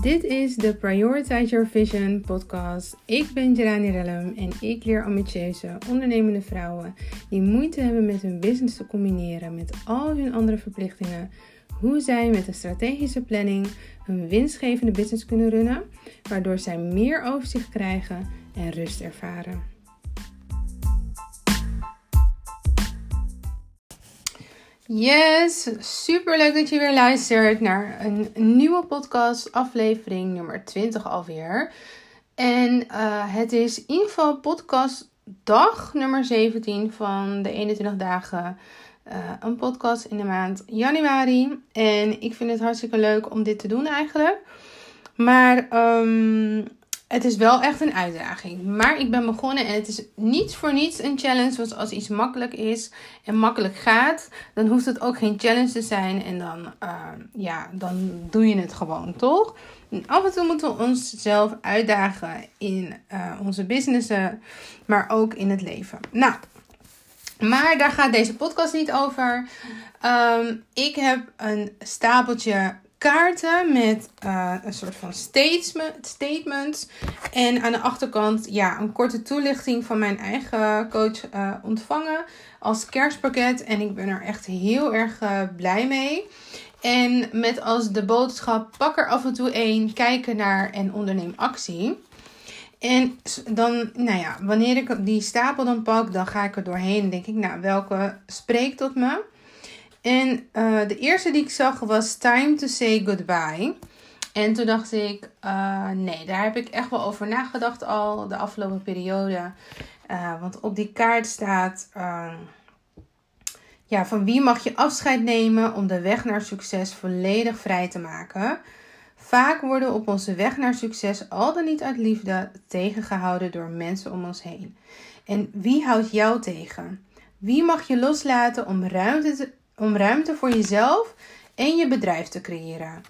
Dit is de Prioritize Your Vision podcast. Ik ben Jelani Rellum en ik leer ambitieuze, ondernemende vrouwen die moeite hebben met hun business te combineren met al hun andere verplichtingen, hoe zij met een strategische planning hun winstgevende business kunnen runnen, waardoor zij meer overzicht krijgen en rust ervaren. Yes, super leuk dat je weer luistert naar een nieuwe podcast, aflevering nummer 20 alweer. En uh, het is in ieder geval podcast dag nummer 17 van de 21 dagen. Uh, een podcast in de maand januari. En ik vind het hartstikke leuk om dit te doen eigenlijk. Maar um, het is wel echt een uitdaging. Maar ik ben begonnen en het is niet voor niets een challenge. Want als iets makkelijk is en makkelijk gaat, dan hoeft het ook geen challenge te zijn. En dan, uh, ja, dan doe je het gewoon, toch? En af en toe moeten we onszelf uitdagen in uh, onze businessen, maar ook in het leven. Nou, maar daar gaat deze podcast niet over. Um, ik heb een stapeltje kaarten met uh, een soort van statement, statements. En aan de achterkant ja, een korte toelichting van mijn eigen coach uh, ontvangen als kerstpakket. En ik ben er echt heel erg uh, blij mee. En met als de boodschap: pak er af en toe één, kijken naar en onderneem actie. En dan, nou ja, wanneer ik die stapel dan pak, dan ga ik er doorheen en denk ik, nou, welke spreekt tot me? En uh, de eerste die ik zag was Time to Say Goodbye. En toen dacht ik, uh, nee, daar heb ik echt wel over nagedacht al de afgelopen periode. Uh, want op die kaart staat, ja, van wie mag je afscheid nemen om de weg naar succes volledig vrij te maken? Vaak worden op onze weg naar succes al dan niet uit liefde tegengehouden door mensen om ons heen. En wie houdt jou tegen? Wie mag je loslaten om ruimte te, om ruimte voor jezelf en je bedrijf te creëren.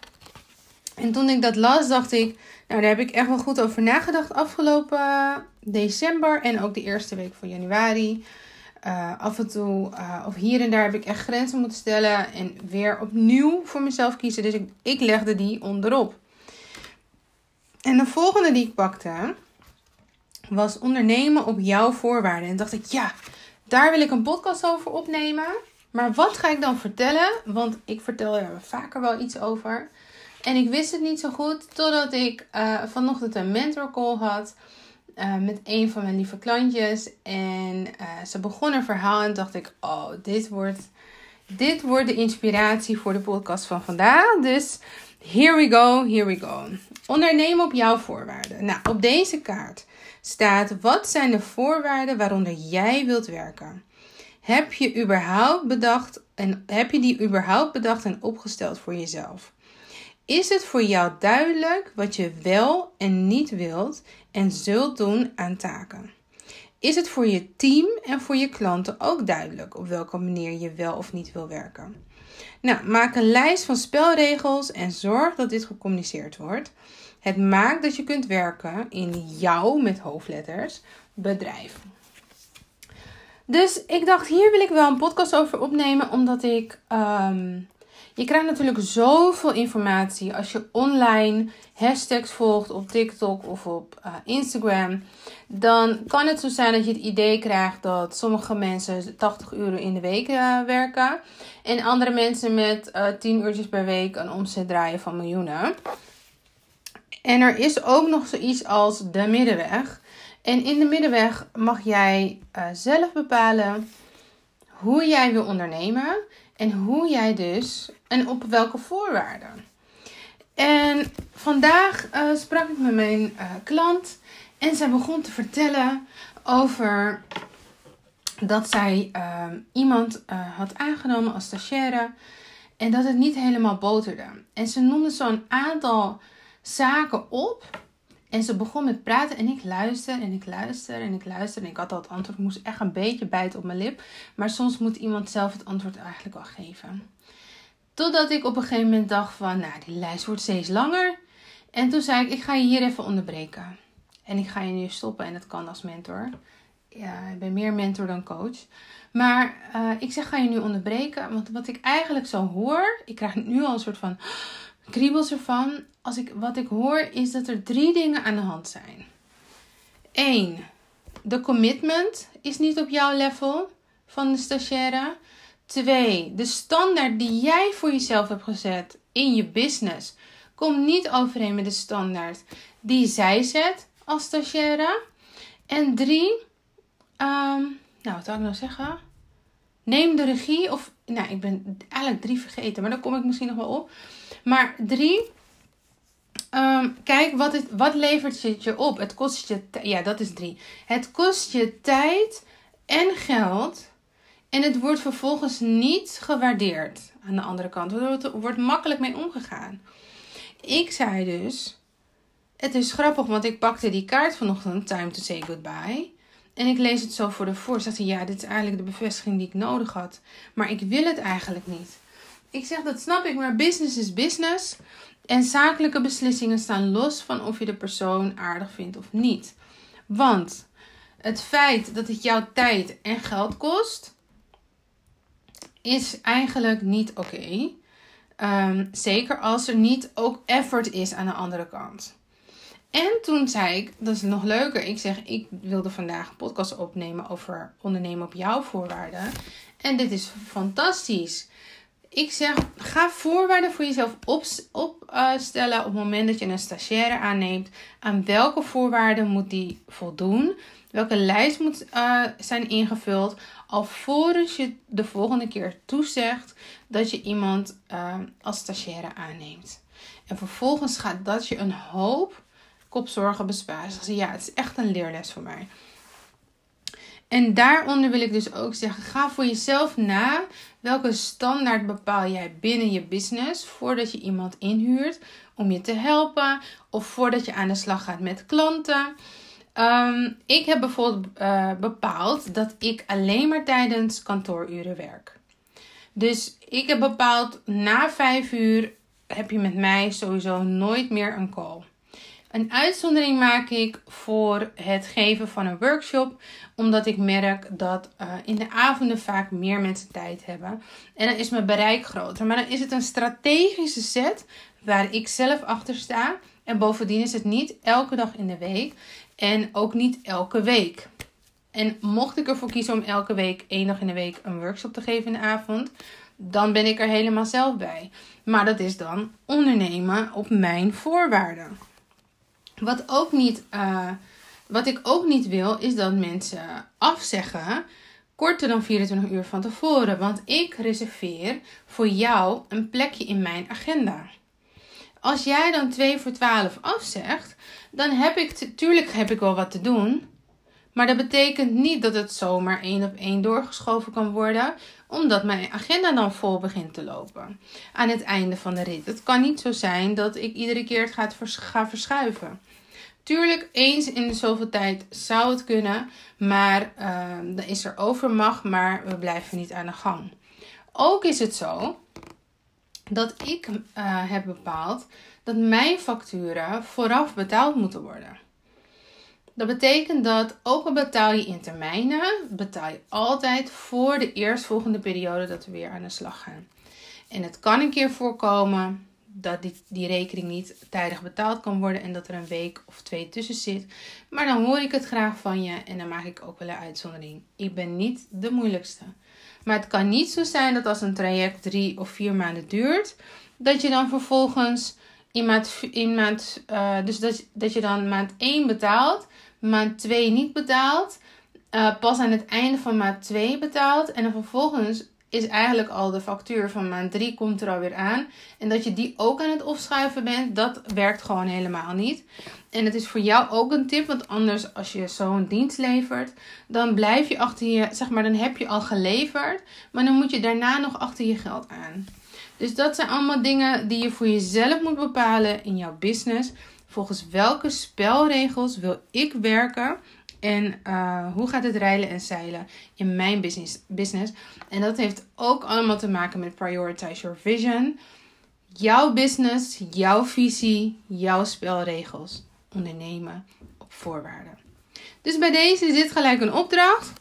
En toen ik dat las, dacht ik, nou daar heb ik echt wel goed over nagedacht afgelopen december en ook de eerste week van januari. Uh, af en toe, uh, of hier en daar heb ik echt grenzen moeten stellen en weer opnieuw voor mezelf kiezen. Dus ik legde die onderop. En de volgende die ik pakte was ondernemen op jouw voorwaarden. En dacht ik, ja, daar wil ik een podcast over opnemen. Maar wat ga ik dan vertellen? Want ik vertel er vaker wel iets over. En ik wist het niet zo goed totdat ik uh, vanochtend een mentor call had uh, met een van mijn lieve klantjes. En uh, ze begon een verhaal en dacht ik, oh, dit wordt, dit wordt de inspiratie voor de podcast van vandaag. Dus here we go, here we go. Ondernemen op jouw voorwaarden. Nou, op deze kaart staat wat zijn de voorwaarden waaronder jij wilt werken. Heb je überhaupt bedacht en heb je die überhaupt bedacht en opgesteld voor jezelf? Is het voor jou duidelijk wat je wel en niet wilt en zult doen aan taken? Is het voor je team en voor je klanten ook duidelijk op welke manier je wel of niet wil werken? Nou, maak een lijst van spelregels en zorg dat dit gecommuniceerd wordt. Het maakt dat je kunt werken in jouw met hoofdletters bedrijf. Dus ik dacht, hier wil ik wel een podcast over opnemen, omdat ik. Um, je krijgt natuurlijk zoveel informatie als je online hashtags volgt op TikTok of op uh, Instagram. Dan kan het zo zijn dat je het idee krijgt dat sommige mensen 80 uur in de week uh, werken. En andere mensen met uh, 10 uurtjes per week een omzet draaien van miljoenen. En er is ook nog zoiets als de middenweg. En in de middenweg mag jij uh, zelf bepalen hoe jij wil ondernemen en hoe jij dus en op welke voorwaarden. En vandaag uh, sprak ik met mijn uh, klant en zij begon te vertellen over dat zij iemand had aangenomen als stagiaire en dat het niet helemaal boterde. En ze noemde zo'n aantal zaken op en ze begon met praten en ik luister en ik luister en ik luister. En ik had al het antwoord, moest echt een beetje bijten op mijn lip. Maar soms moet iemand zelf het antwoord eigenlijk wel geven. Totdat ik op een gegeven moment dacht van, nou die lijst wordt steeds langer. En toen zei ik, ik ga je hier even onderbreken. En ik ga je nu stoppen en dat kan als mentor. Ja, ik ben meer mentor dan coach. Maar uh, ik zeg, ga je nu onderbreken. Want wat ik eigenlijk zo hoor, ik krijg nu al een soort van kriebels ervan. Als ik, wat ik hoor is dat er drie dingen aan de hand zijn. Eén, de commitment is niet op jouw level van de stagiaire. Twee, de standaard die jij voor jezelf hebt gezet in je business komt niet overeen met de standaard die zij zet als stagiaire. En drie, um, nou wat zou ik nou zeggen? Neem de regie, of nou, ik ben eigenlijk drie vergeten, maar daar kom ik misschien nog wel op. Maar drie, um, kijk wat, het, wat levert het je op? Het kost je, ja, dat is drie. Het kost je tijd en geld. En het wordt vervolgens niet gewaardeerd aan de andere kant. Er wordt makkelijk mee omgegaan. Ik zei dus, het is grappig, want ik pakte die kaart vanochtend, Time to Say Goodbye. En ik lees het zo voor de voor. Ja, dit is eigenlijk de bevestiging die ik nodig had. Maar ik wil het eigenlijk niet. Ik zeg, dat snap ik, maar business is business. En zakelijke beslissingen staan los van of je de persoon aardig vindt of niet. Want het feit dat het jouw tijd en geld kost, is eigenlijk niet oké. Ehm, zeker als er niet ook effort is aan de andere kant. En toen zei ik, dat is nog leuker. Ik zeg, ik wilde vandaag een podcast opnemen over ondernemen op jouw voorwaarden. En dit is fantastisch. Ik zeg, ga voorwaarden voor jezelf opstellen op, op het moment dat je een stagiaire aanneemt. Aan welke voorwaarden moet die voldoen? Welke lijst moet uh, zijn ingevuld? Alvorens je de volgende keer toezegt dat je iemand uh, als stagiaire aanneemt. En vervolgens gaat dat je een hoop kopzorgen besparen. Ze ja, het is echt een leerles voor mij. En daaronder wil ik dus ook zeggen: ga voor jezelf na welke standaard bepaal jij binnen je business voordat je iemand inhuurt om je te helpen of voordat je aan de slag gaat met klanten. Um, ik heb bijvoorbeeld uh, bepaald dat ik alleen maar tijdens kantooruren werk. Dus ik heb bepaald na vijf uur heb je met mij sowieso nooit meer een call. Een uitzondering maak ik voor het geven van een workshop, omdat ik merk dat uh, in de avonden vaak meer mensen tijd hebben. En dan is mijn bereik groter. Maar dan is het een strategische set waar ik zelf achter sta. En bovendien is het niet elke dag in de week en ook niet elke week. En mocht ik ervoor kiezen om elke week, één dag in de week, een workshop te geven in de avond, dan ben ik er helemaal zelf bij. Maar dat is dan ondernemen op mijn voorwaarden. Wat, ook niet, uh, wat ik ook niet wil, is dat mensen afzeggen korter dan 24 uur van tevoren. Want ik reserveer voor jou een plekje in mijn agenda. Als jij dan 2 voor 12 afzegt, dan heb ik, tuurlijk heb ik wel wat te doen. Maar dat betekent niet dat het zomaar één op één doorgeschoven kan worden, omdat mijn agenda dan vol begint te lopen aan het einde van de rit. Het kan niet zo zijn dat ik iedere keer het ga verschuiven. Tuurlijk, eens in de zoveel tijd zou het kunnen, maar uh, dan is er overmacht, maar we blijven niet aan de gang. Ook is het zo dat ik uh, heb bepaald dat mijn facturen vooraf betaald moeten worden. Dat betekent dat ook al betaal je in termijnen, betaal je altijd voor de eerstvolgende periode dat we weer aan de slag gaan. En het kan een keer voorkomen dat die, die rekening niet tijdig betaald kan worden en dat er een week of twee tussen zit. Maar dan hoor ik het graag van je en dan maak ik ook wel een uitzondering. Ik ben niet de moeilijkste. Maar het kan niet zo zijn dat als een traject drie of vier maanden duurt, dat je dan vervolgens in maand, in maand uh, dus dat, dat je dan maand 1 betaalt, maand 2 niet betaalt, uh, pas aan het einde van maand 2 betaalt en dan vervolgens is eigenlijk al de factuur van maand 3 komt er alweer aan. En dat je die ook aan het opschuiven bent, dat werkt gewoon helemaal niet. En het is voor jou ook een tip, want anders als je zo'n dienst levert, dan blijf je achter je, zeg maar, dan heb je al geleverd, maar dan moet je daarna nog achter je geld aan. Dus dat zijn allemaal dingen die je voor jezelf moet bepalen in jouw business. Volgens welke spelregels wil ik werken? En uh, hoe gaat het rijlen en zeilen in mijn business, business? En dat heeft ook allemaal te maken met prioritize your vision. Jouw business, jouw visie, jouw spelregels. Ondernemen op voorwaarden. Dus bij deze is dit gelijk een opdracht.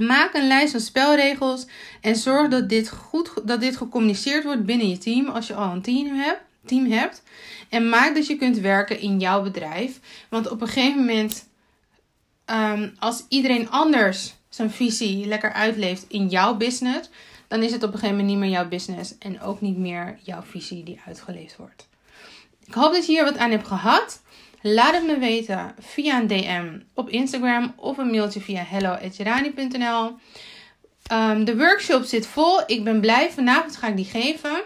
Maak een lijst van spelregels en zorg dat dit goed dat dit gecommuniceerd wordt binnen je team als je al een team hebt. team hebt. En maak dat je kunt werken in jouw bedrijf. Want op een gegeven moment, ehm, als iedereen anders zijn visie lekker uitleeft in jouw business, dan is het op een gegeven moment niet meer jouw business en ook niet meer jouw visie die uitgeleefd wordt. Ik hoop dat je hier wat aan hebt gehad. Laat het me weten via een DM op Instagram of een mailtje via hello.jerani.nl. Um, de workshop zit vol. Ik ben blij. Vanavond ga ik die geven.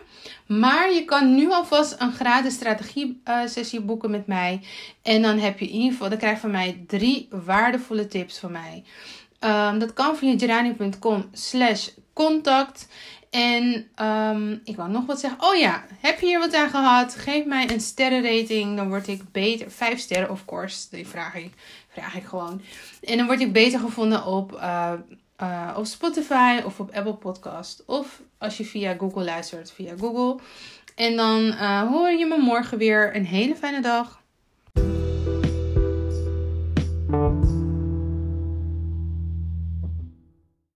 Maar je kan nu alvast een gratis strategie uh, sessie boeken met mij. En dan heb je in ieder geval, dan krijg je van mij drie waardevolle tips van mij. Um, dat kan via gerani.com slash contact. En um, ik wou nog wat zeggen. Oh ja, heb je hier wat aan gehad? Geef mij een sterrenrating. Dan word ik beter. Vijf sterren, of course. Die vraag ik, vraag ik gewoon. En dan word ik beter gevonden op, uh, uh, op Spotify of op Apple Podcast. Of als je via Google luistert, via Google. En dan uh, hoor je me morgen weer. Een hele fijne dag.